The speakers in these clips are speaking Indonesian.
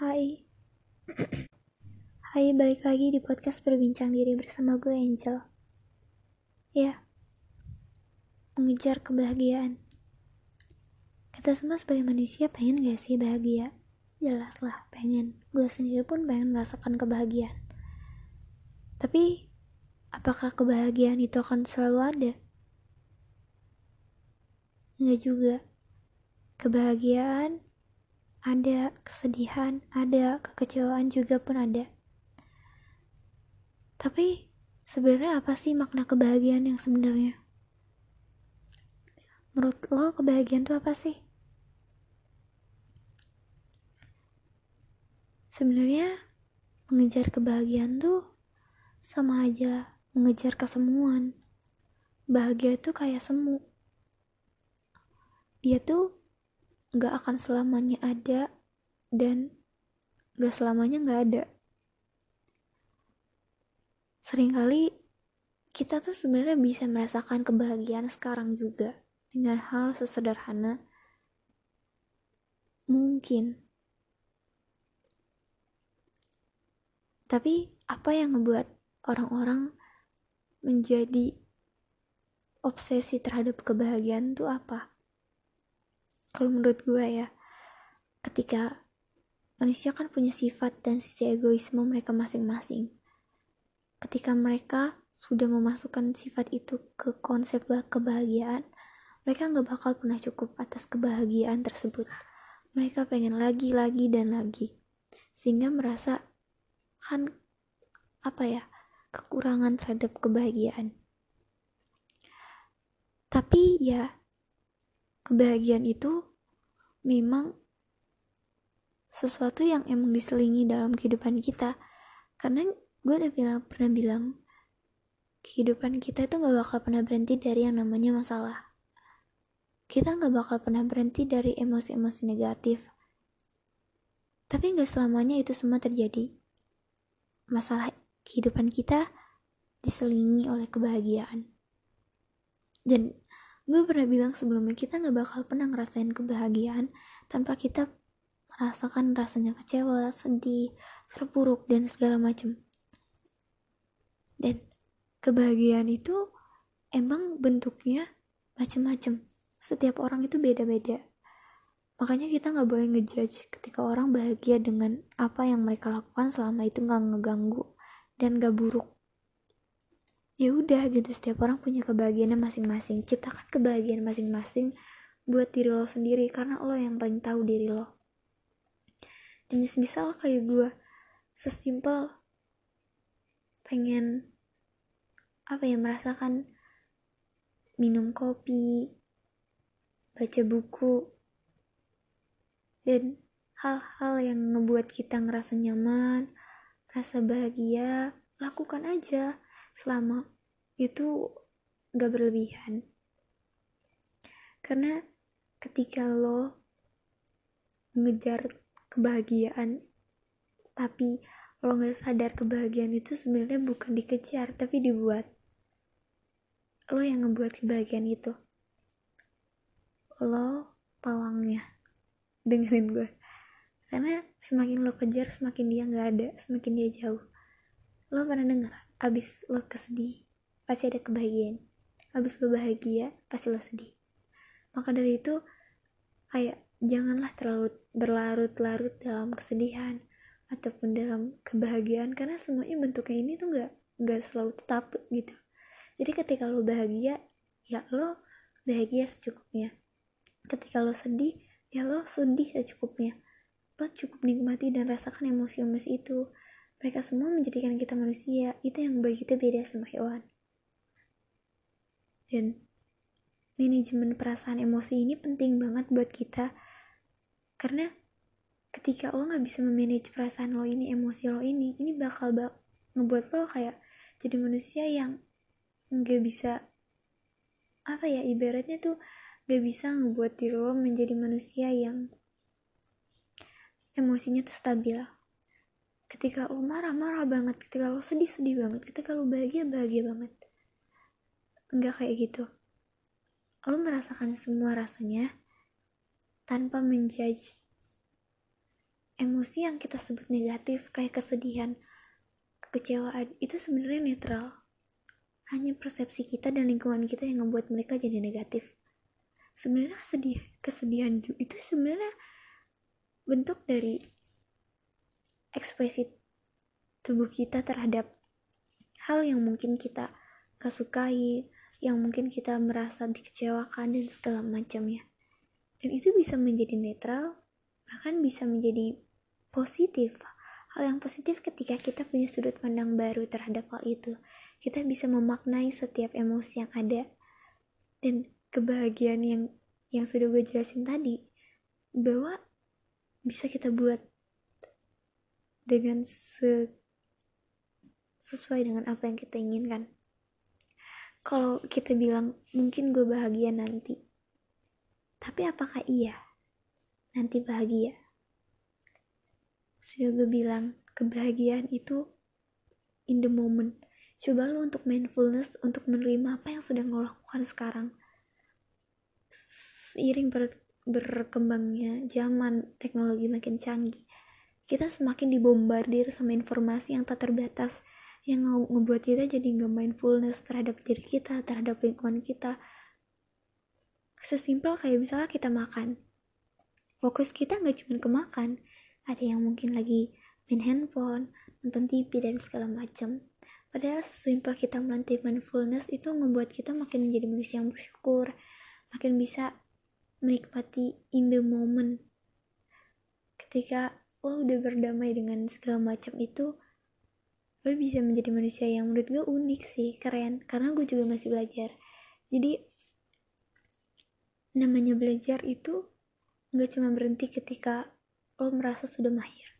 Hai. Hai, balik lagi di podcast Berbincang Diri bersama gue Angel. Ya Mengejar kebahagiaan. Kita semua sebagai manusia pengen gak sih bahagia? Jelas lah, pengen. Gue sendiri pun pengen merasakan kebahagiaan. Tapi Apakah kebahagiaan itu akan selalu ada? Enggak juga. Kebahagiaan ada kesedihan, ada kekecewaan juga pun ada. Tapi sebenarnya apa sih makna kebahagiaan yang sebenarnya? Menurut lo kebahagiaan itu apa sih? Sebenarnya mengejar kebahagiaan tuh sama aja mengejar kesemuan. Bahagia itu kayak semu. Dia tuh gak akan selamanya ada dan gak selamanya gak ada. Seringkali kita tuh sebenarnya bisa merasakan kebahagiaan sekarang juga dengan hal sesederhana mungkin. Tapi apa yang ngebuat orang-orang menjadi obsesi terhadap kebahagiaan tuh apa? Kalau menurut gue ya ketika manusia kan punya sifat dan sisi egoisme mereka masing-masing. Ketika mereka sudah memasukkan sifat itu ke konsep kebahagiaan mereka nggak bakal pernah cukup atas kebahagiaan tersebut. Mereka pengen lagi lagi dan lagi. Sehingga merasa kan apa ya kekurangan terhadap kebahagiaan. Tapi ya kebahagiaan itu memang sesuatu yang emang diselingi dalam kehidupan kita. Karena gue udah bilang pernah bilang kehidupan kita itu gak bakal pernah berhenti dari yang namanya masalah. Kita gak bakal pernah berhenti dari emosi-emosi negatif. Tapi gak selamanya itu semua terjadi. Masalah kehidupan kita diselingi oleh kebahagiaan. Dan gue pernah bilang sebelumnya kita nggak bakal pernah ngerasain kebahagiaan tanpa kita merasakan rasanya kecewa, sedih, terpuruk dan segala macam. Dan kebahagiaan itu emang bentuknya macam-macam. Setiap orang itu beda-beda. Makanya kita nggak boleh ngejudge ketika orang bahagia dengan apa yang mereka lakukan selama itu nggak ngeganggu dan nggak buruk ya udah gitu setiap orang punya kebahagiaannya masing-masing. Ciptakan kebahagiaan masing-masing buat diri lo sendiri karena lo yang paling tahu diri lo. Dan misal kayak gue sesimpel pengen apa ya merasakan minum kopi baca buku dan hal-hal yang ngebuat kita ngerasa nyaman rasa bahagia lakukan aja selama itu gak berlebihan. Karena ketika lo mengejar kebahagiaan tapi lo gak sadar kebahagiaan itu sebenarnya bukan dikejar tapi dibuat. Lo yang ngebuat kebahagiaan itu. Lo pawangnya dengerin gue karena semakin lo kejar semakin dia nggak ada semakin dia jauh. Lo pernah denger abis lo kesedih pasti ada kebahagiaan. Abis lo bahagia pasti lo sedih. Maka dari itu kayak janganlah terlalu berlarut-larut dalam kesedihan ataupun dalam kebahagiaan karena semuanya bentuknya ini tuh gak gak selalu tetap gitu. Jadi ketika lo bahagia ya lo bahagia secukupnya. Ketika lo sedih ya lo sedih secukupnya. Lo cukup nikmati dan rasakan emosi-emosi itu mereka semua menjadikan kita manusia. Itu yang bagi kita beda sama hewan. Dan manajemen perasaan emosi ini penting banget buat kita. Karena ketika lo nggak bisa memanage perasaan lo ini emosi lo ini ini bakal bak ngebuat lo kayak jadi manusia yang nggak bisa apa ya ibaratnya tuh gak bisa ngebuat diri lo menjadi manusia yang emosinya tuh stabil ketika lo marah marah banget ketika lo sedih sedih banget ketika lo bahagia bahagia banget. Enggak kayak gitu. Lo merasakan semua rasanya tanpa menjudge emosi yang kita sebut negatif kayak kesedihan kekecewaan. Itu sebenarnya netral. Hanya persepsi kita dan lingkungan kita yang membuat mereka jadi negatif. Sebenarnya sedih kesedihan itu sebenarnya bentuk dari ekspresi tubuh kita terhadap hal yang mungkin kita kesukai yang mungkin kita merasa dikecewakan dan segala macamnya. Dan itu bisa menjadi netral bahkan bisa menjadi positif. Hal yang positif ketika kita punya sudut pandang baru terhadap hal itu. Kita bisa memaknai setiap emosi yang ada dan kebahagiaan yang yang sudah gue jelasin tadi bahwa bisa kita buat dengan se sesuai dengan apa yang kita inginkan. Kalau kita bilang mungkin gue bahagia nanti. Tapi apakah iya? Nanti bahagia. Sudah gue bilang kebahagiaan itu in the moment. Coba lo untuk mindfulness untuk menerima apa yang sedang lo lakukan sekarang. Seiring ber, berkembangnya zaman teknologi makin canggih kita semakin dibombardir sama informasi yang tak terbatas yang ngebuat kita jadi nggak mindfulness terhadap diri kita terhadap lingkungan kita. Sesimpel kayak misalnya kita makan. Fokus kita nggak cuma ke makan. Ada yang mungkin lagi main handphone nonton TV dan segala macam. Padahal sesimpel kita melatih mindfulness itu membuat kita makin menjadi manusia yang bersyukur makin bisa menikmati in the moment. Ketika lo udah berdamai dengan segala macam itu gue bisa menjadi manusia yang menurut gue unik sih keren. Karena gue juga masih belajar. Jadi namanya belajar itu nggak cuma berhenti ketika lo merasa sudah mahir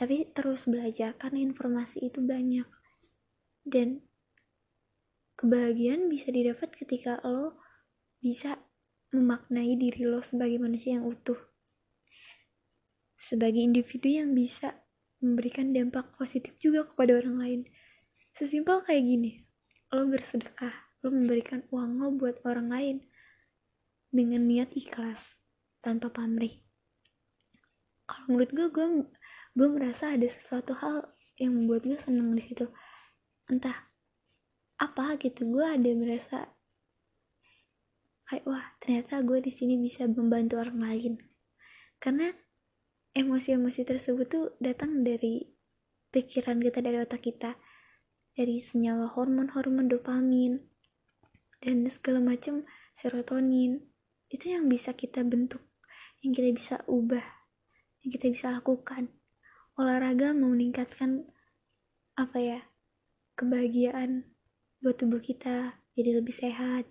tapi terus belajar karena informasi itu banyak. Dan kebahagiaan bisa didapat ketika lo bisa memaknai diri lo sebagai manusia yang utuh sebagai individu yang bisa memberikan dampak positif juga kepada orang lain. Sesimpel kayak gini, lo bersedekah, lo memberikan uang lo buat orang lain dengan niat ikhlas, tanpa pamrih. Kalau menurut gue, gue, gue merasa ada sesuatu hal yang membuat gue seneng di situ. Entah apa gitu, gue ada merasa kayak wah ternyata gue di sini bisa membantu orang lain. Karena emosi-emosi tersebut tuh datang dari pikiran kita dari otak kita. Dari senyawa hormon-hormon dopamin dan segala macam serotonin. Itu yang bisa kita bentuk yang kita bisa ubah yang kita bisa lakukan. Olahraga mau meningkatkan apa ya kebahagiaan buat tubuh kita jadi lebih sehat.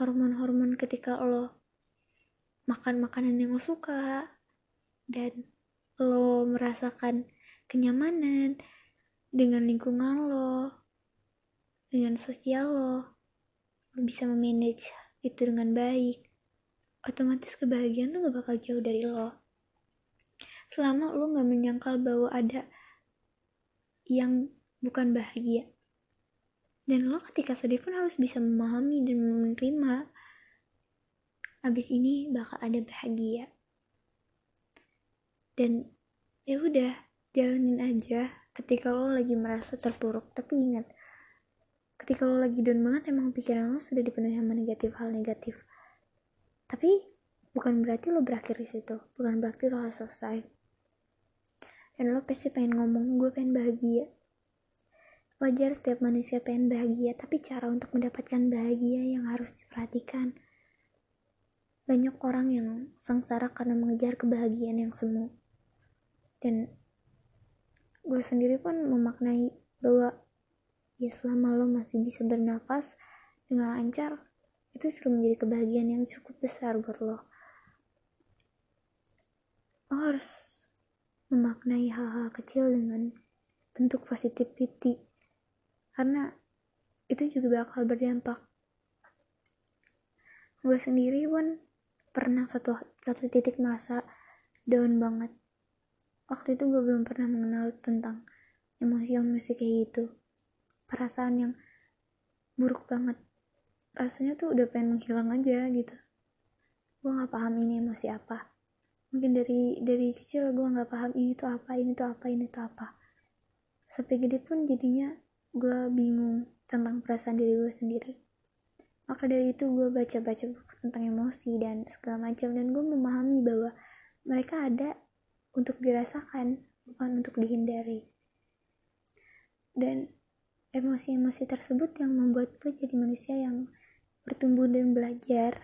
Hormon-hormon ketika lo makan makanan yang lo suka. Dan lo merasakan kenyamanan dengan lingkungan lo dengan sosial lo. Lo bisa memanage itu dengan baik. Otomatis kebahagiaan tuh gak bakal jauh dari lo. Selama lo gak menyangkal bahwa ada yang bukan bahagia. Dan lo ketika sedih pun harus bisa memahami dan menerima abis ini bakal ada bahagia. Dan ya udah jalanin aja. Ketika lo lagi merasa terpuruk tapi ingat ketika lo lagi down banget emang pikiran lo sudah dipenuhi sama negatif hal negatif. Tapi bukan berarti lo berakhir di situ. Bukan berarti lo harus selesai. Dan lo pasti pengen ngomong gue pengen bahagia. Wajar setiap manusia pengen bahagia tapi cara untuk mendapatkan bahagia yang harus diperhatikan banyak orang yang sengsara karena mengejar kebahagiaan yang semu. Dan gue sendiri pun memaknai bahwa ya selama lo masih bisa bernafas dengan lancar, itu sudah menjadi kebahagiaan yang cukup besar buat lo. Lo harus memaknai hal-hal kecil dengan bentuk positivity karena itu juga bakal berdampak gue sendiri pun pernah satu satu titik merasa down banget. Waktu itu gue belum pernah mengenal tentang emosi-emosi kayak gitu. Perasaan yang buruk banget. Rasanya tuh udah pengen menghilang aja gitu. Gue nggak paham ini emosi apa. Mungkin dari dari kecil gue nggak paham ini tuh apa ini tuh apa ini tuh apa. Sampai gede pun jadinya gue bingung tentang perasaan diri gue sendiri. Maka dari itu gue baca-baca buku tentang emosi dan segala macam. Dan gue memahami bahwa mereka ada untuk dirasakan bukan untuk dihindari. Dan emosi-emosi tersebut yang membuat gue jadi manusia yang bertumbuh dan belajar.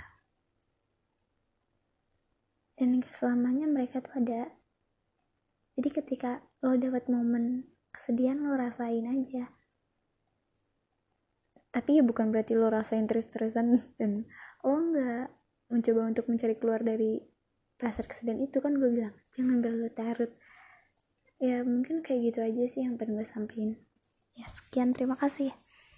Dan selamanya mereka tuh ada. Jadi ketika lo dapat momen kesedihan lo rasain aja tapi ya bukan berarti lo rasain terus-terusan dan lo nggak mencoba untuk mencari keluar dari perasaan kesedihan itu kan gue bilang jangan berlarut-larut. Ya mungkin kayak gitu aja sih yang pengen gue sampein. Ya sekian. Terima kasih